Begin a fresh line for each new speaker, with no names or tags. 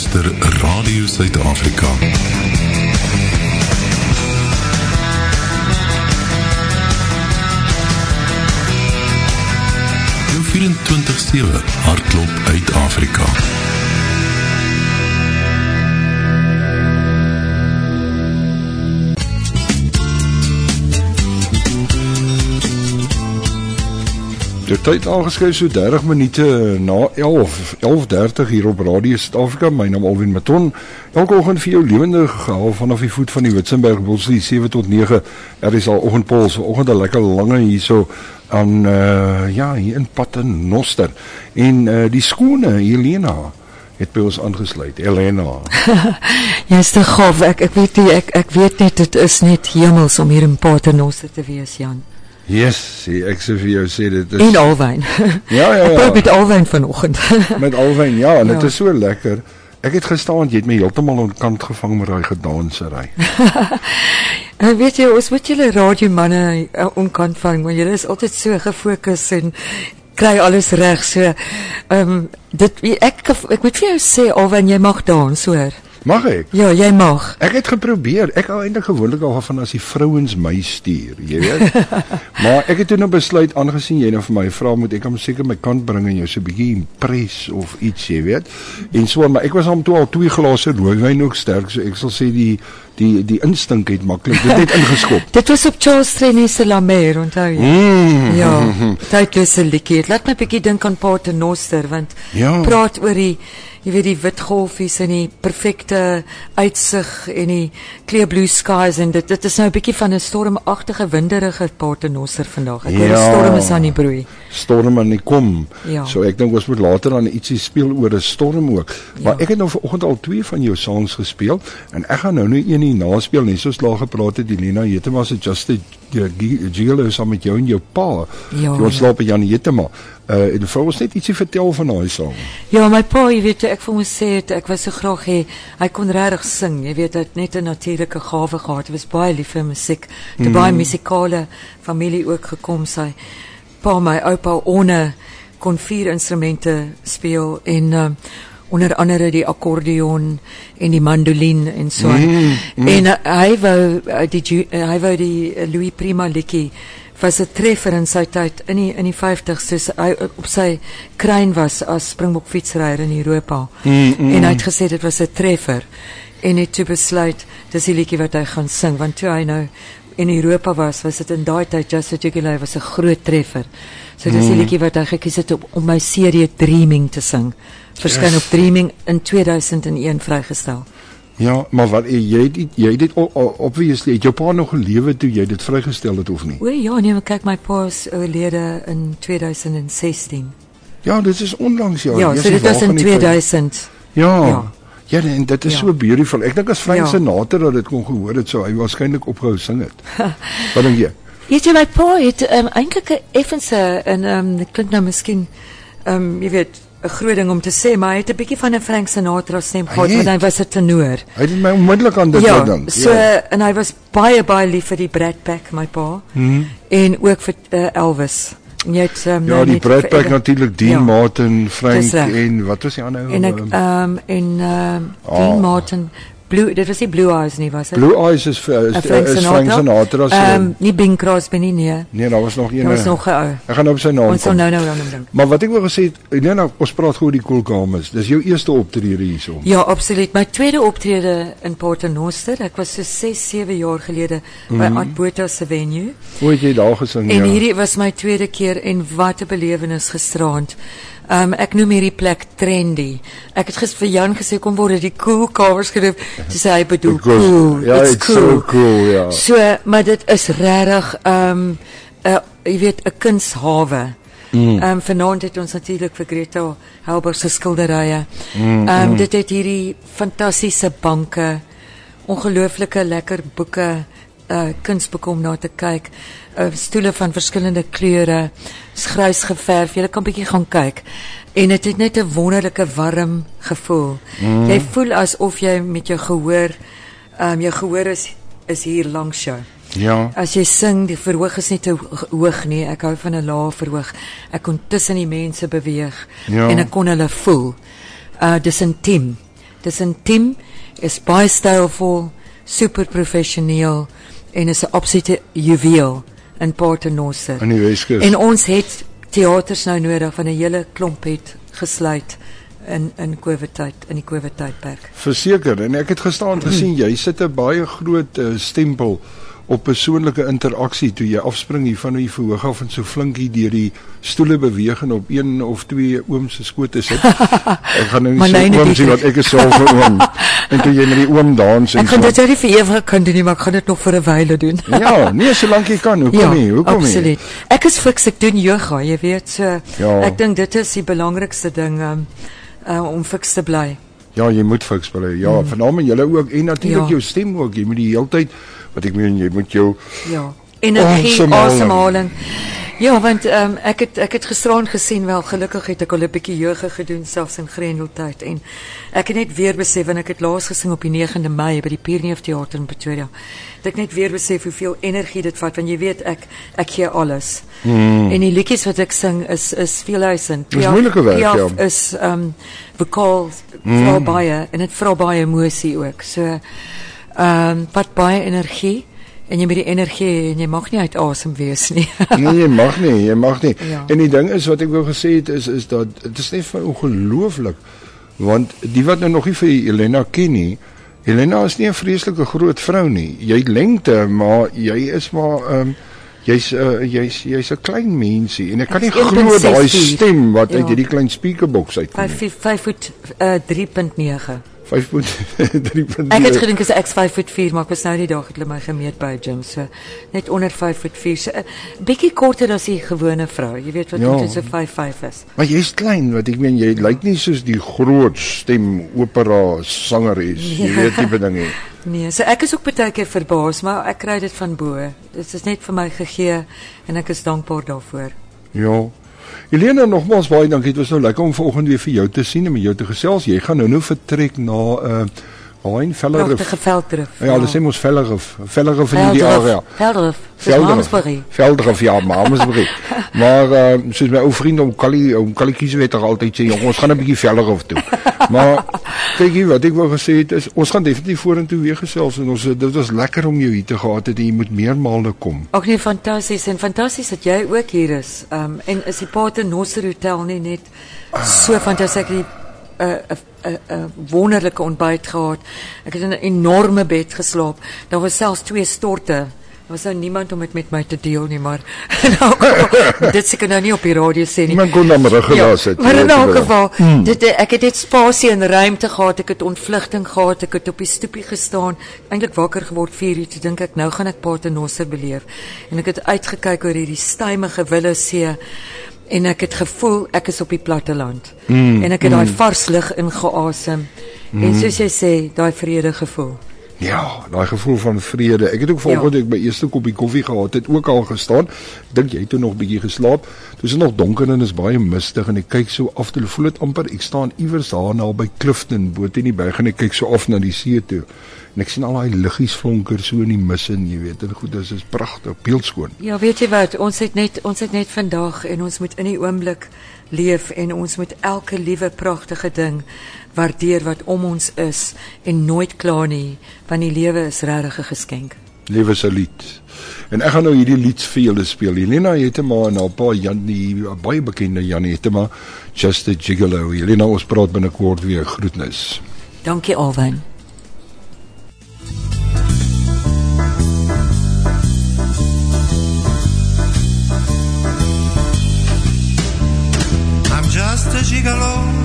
luister Radio Suid-Afrika. Jou 24/7 hardloop uit Afrika.
Die tyd aangeskryf so 30 minute na 11, 11:30 hier op Radio Suid-Afrika. My naam Alwin Maton. Elke oggend vir jou lewendig gehaal vanaf die voet van die Witzenberg Bosslie 7 tot 9. Er is al oggendpols, oggend 'n lekker lange hierso aan uh ja, hier in Paternoster. En uh die skone Helena het by ons aangesluit. Helena.
Jy's te gaaf. Ek ek weet nie, ek ek weet net dit is net hemels om hier in Paternoster te wees, Jan.
Yes, sê ek sê vir jou sê dit is
En alwyn.
Ja, ja,
Ek
ja.
probeer met alwyn vanoggend.
met alwyn. Ja, en dit
Ja.
is so lekker. Ek het gestaan, jy het my heeltemal aan kant gevang met daai gedansery.
En weet jy, ons moet julle radiomanne uh, onkant vang, want julle is altyd so gefokus en kry alles reg. So ehm um, dit ek ek moet vir jou sê alwyn jy mag dans, hoor.
Mag ek?
Ja, jy mag.
Ek het geprobeer. Ek hou eintlik gewoonlik al van as die vrouens my stuur, jy weet. maar ek het toe nou besluit aangesien jy nou vir my vra moet ek hom seker my kant bring en jou so 'n bietjie impress of iets, jy weet. En so maar ek was hom toe al twee glase rooiwyn ook sterk, so ek sal sê die die die instink het maklik dit het ingeskop.
Dit was op Charles Trenet se La Mer, onthou jy?
Mm.
Ja, tydlose liedjie. Laat my bietjie dink aan Paternoster want
Ja.
praat oor die jy weet die wit golfies en die perfekte uitsig en die clear blue skies en dit dit is nou 'n bietjie van 'n stormagtige winderige Paternoster vandag. Ek hoor
Ja.
storm is aan die broei.
storm aan die kom.
Ja.
So ek dink ons moet later dan ietsie speel oor 'n storm ook. Maar
Ja.
ek het nou vanoggend al twee van jou songs gespeel en ek gaan nou nou een hier naspeel net soos laag gepraat het Elena Hetema se Just Gigolo saam met jou en jou pa.
Ja,
Die ons
ja.
slaap by Jan Hetema. Uh en vir ons net ietsie vertel van daai song.
Ja, my pa, jy weet, ek vir hom sê het, ek was so graag hê hy kon regtig sing. Jy weet, hy het net 'n natuurlike gawe gehad. Hy was baie lief vir musiek. Te mm. baie musikale familie ook gekom sy. Pa, my oupa Onne kon vier instrumente speel en uh, onder andere die akkordeon en die mandolin en so aan.
Mm, mm.
En uh, hy wou uh, die uh, hy wou die uh, Louis Prima liedjie was 'n treffer in sy tyd in die in die 50s soos hy op sy kruin was as springbokfietsryer in Europa.
Mm, mm.
En hy het gesê dit was 'n treffer en het toe besluit dis die liedjie wat hy gaan sing want toe hy nou in Europa was was dit in daai tyd Just a Jugular was 'n groot treffer. So dis die liedjie wat hy gekies het om, om my serie Dreaming te sing. Verskyn
Yes.
op Dreaming in 2001 vrygestel.
Ja, maar wat jy het jy dit o- o- obviously het jou pa nog gelewe toe jy dit vrygestel het of nie?
O ja, nee, maar kyk my pa is oorlede in 2016.
Ja, dit is onlangs ja.
Ja,
Jy
so dit was in
van die tyd.
2000.
Ja.
Ja.
Ja. Ja, en dit is
Ja.
ja. so beautiful. Ek dink as Frank
Ja.
ja. Sinatra dat dit kon gehoor het, sou hy waarskynlik ophou sing het. Wat dink jy?
Weet jy my pa het um, eintlik 'n effense en ehm um, dit klink nou miskien ehm um, jy weet 'n groot ding om te sê, maar hy het 'n bietjie van 'n Frank Sinatra stem gehad want hy was 'n tenor.
Hy het my onmiddellik aan dit
ja,
gedink.
so en hy was baie baie lief vir die Brad Pack my pa.
Hmm.
En ook vir uh, Elvis. Jy het um,
Ja, die Brad Pack
vir-
natuurlik Dean
Ja.
Martin, Frank en wat was die ander?
En ek
Ehm,
um, en ehm um,
Oh.
Dean Martin Blue dit was nie Blue Eyes nie was dit?
Blue Eyes is vir is,
Uh, Frank
is Frank Sinatra se.
Ehm um, nie Bing Crosby nie nee.
nee, daar was nog een.
Daar was nog 'n ou.
Ek gaan nou op sy naam
Ons sal nou nou dan dink.
Maar wat ek wou gesê het, Elena, ons praat gou oor die koelkamers. Dis jou eerste optrede hierso.
Ja, absoluut. My tweede optrede in Paternoster, ek was so 6, 7 jaar gelede by
Mhm.
Art Botha se venue.
Hoe het jy daar gesing?
En
ja?
hierdie was my tweede keer en wat 'n belewenis gisterand. Um ek noem hierdie plek trendy. Ek het gister vir Jan gesê kom word die cool kamers gedoen. Toe sê hy bedoel
Because-
cool.
Ja,
It's
it's so cool, ja.
So, maar dit is regtig um 'n jy weet 'n kunshawe. Mm. Um vanaand het ons natuurlik vir Greta Helber se skilderye. Mm, um dit het hierdie fantastiese banke, ongelooflike lekker boeke, uh kunsboeke om na te kyk, uh stoele van verskillende kleure, grys geverf. Jy kan bietjie gaan kyk. En dit het net 'n wonderlike warm gevoel. Mm. Jy voel asof jy met jou gehoor, um jou gehoor is is hier langs jou.
Ja.
As jy sing, die verhoog is nie te ho- hoog nie. Ek hou van 'n lae verhoog. Ek kon tussen die mense beweeg
Ja.
en ek kon hulle voel. Uh dis intiem. Dis 'n team, is baie stylvol, super professioneel en is 'n absolute juweel in Paternoster.
In die Weskus.
En ons het teaters nou nodig van 'n hele klomp het gesluit in in COVID tyd in die COVID tydperk.
Verseker en ek het gestaan gesien jy sit 'n baie groot uh, stempel op persoonlike interaksie toe jy afspring hier van die verhoog af en so flinkie deur die stoele beweeg en op een of twee ooms se skote sit. ek gaan nou nie so
nee, nee,
oom sien wat ek is self 'n oom. En toe jy met die oom dans en
Ek gaan
so.
dit nou nie vir ewig kan doen nie, maar ek gaan dit nog vir 'n wyle doen.
Ja, nee, solank jy kan. Hoekom
ja,
nie? Hoekom nie?
absoluut. Ek is fiks, ek doen yoga, jy weet, so
Ja.
ek dink dit is die belangrikste ding um, uh, om fiks te bly.
Ja, jy moet fiks bly. Ja, mm. veral julle ook en natuurlik
Ja.
jou stem ook. Jy moet die hele tyd wat ek meen jy moet jou
Ja. Energie,
Asemhaling.
Ja, want ehm um, ek het ek het gisteraan gesien wel gelukkig het ek al 'n bietjie yoga gedoen selfs in Grendeltyd en ek het net weer besef en ek het laas gesing op die 9de Mei by die Pierneef Theater in Pretoria. Dat ek net weer besef hoeveel energie dit vat want jy weet ek ek gee alles. Mm. En die liedjies wat ek sing is is veelhuisend.
Dis moeilike werk, ja.
is ehm um, vokaal vra mm. baie en dit vra baie emosie ook. So ehm um, wat baie energie en jy moet die energie en jy mag nie uit asem wees nie.
Nee, jy mag nie, jy mag nie.
Ja.
En die ding is wat ek wou gesê het is is dat dit is net van ongelooflik want die wat nou nog nie vir Helena ken nie. Helena is nie 'n vreeslike groot vrou nie. Jy lengte, maar jy is maar ehm um, jy's uh, jy's jy's 'n klein mensie en ek kan nie
is
glo daai
1.64.
stem wat uit
Ja.
hierdie klein speakerbox uitkom.
5 5 voet uh, 3.9.
5.3.
Ek het gedink ek 5 voet 4 maar ek was nou die dag het hulle my gemeet by 'n gym so net onder 5 voet 4 so 'n bietjie korter as die gewone vrou. Jy weet wat
Ja.
omtrent so 5 5 is.
Maar jy's klein, wat ek meen jy lyk nie soos die groot stem opera sangeres, jy
Ja.
weet tipe ding nie.
Nee, so ek is ook baie keer verbaas, maar ek kry dit van bo. Dit is net vir my gegee en ek is dankbaar daarvoor.
Ja. Helena nogmaals baie dankie. Dit was nou lekker om vanoggend weer vir jou te sien en met jou te gesels. Jy gaan nou nou vertrek na uh Hein Vellerif.
Pragtige velddrif.
Ja, hulle sê mos Vellerif. Vellerif in die area.
Velddrif.
Velderif.
Velddrif.
Velderif ja, Mamasbury. maar uh, soos my ou vriend om Kali om Kali Kieswetter altyd sê, jong, ons gaan 'n bietjie Velderif toe. maar kyk hier wat ek wou gesê het is ons gaan definitief vorentoe weer gesels en ons dit was lekker om jou hier te gehad het en jy moet meermale kom.
Ook nie fantasties en fantasties dat jy ook hier is. Um en is die Pater Nosser Hotel nie net so fantasties ek het die 'n 'n 'n wonderlike ontbyt gehad. Ek het in 'n enorme bed geslaap. Daar was selfs twee storte. Daar was nou niemand om dit met my te deel nie, maar geval, dit seker nou nie op die radio sê nie.
Iemand kon dan rug gelas het.
Maar
jy
in elk geval, hmm. dit ek het net spasie en ruimte gehad, ek het ontvlugting gehad, ek het op die stoepie gestaan, eintlik wakker geword 4 uur, toe dink ek nou gaan ek Paternoster beleef. En ek het uitgekyk oor hierdie stuimige wille see en ek het gevoel ek is op die platteland. Mm, en ek het daai vars lug ingeasem. Mm. En soos jy sê, daai vrede gevoel.
Ja, daai gevoel van vrede. Ek het ook vanoggend
Ja.
ek by eerste koppie koffie gehad het, ook al gestaan. Dink jy het toe nog bietjie geslaap. Dit is nog donker en is baie mistig en ek kyk so af toe voel dit amper ek staan iewers daar naby Clifton, bo teen die berg en ek kyk so af na die see toe. En ek sien al daai liggies vonker so in die mis en jy weet, en goed, dit is pragtig, beeldskoon.
Ja, weet jy wat, ons het net ons het net vandag en ons moet in die oomblik leef en ons moet elke liewe pragtige ding waardeer wat om ons is en nooit kla nie, want die lewe is regtig 'n geskenk.
Lewe se lied. En ek gaan nou hierdie lied vir julle speel. Helena Hetema en haar pa Jan die baie bekende Jan Hetema, Just a Gigolo. Helena, ons praat binnekort weer. Groetnis.
Dankie Alwyn.
I'm just a gigolo,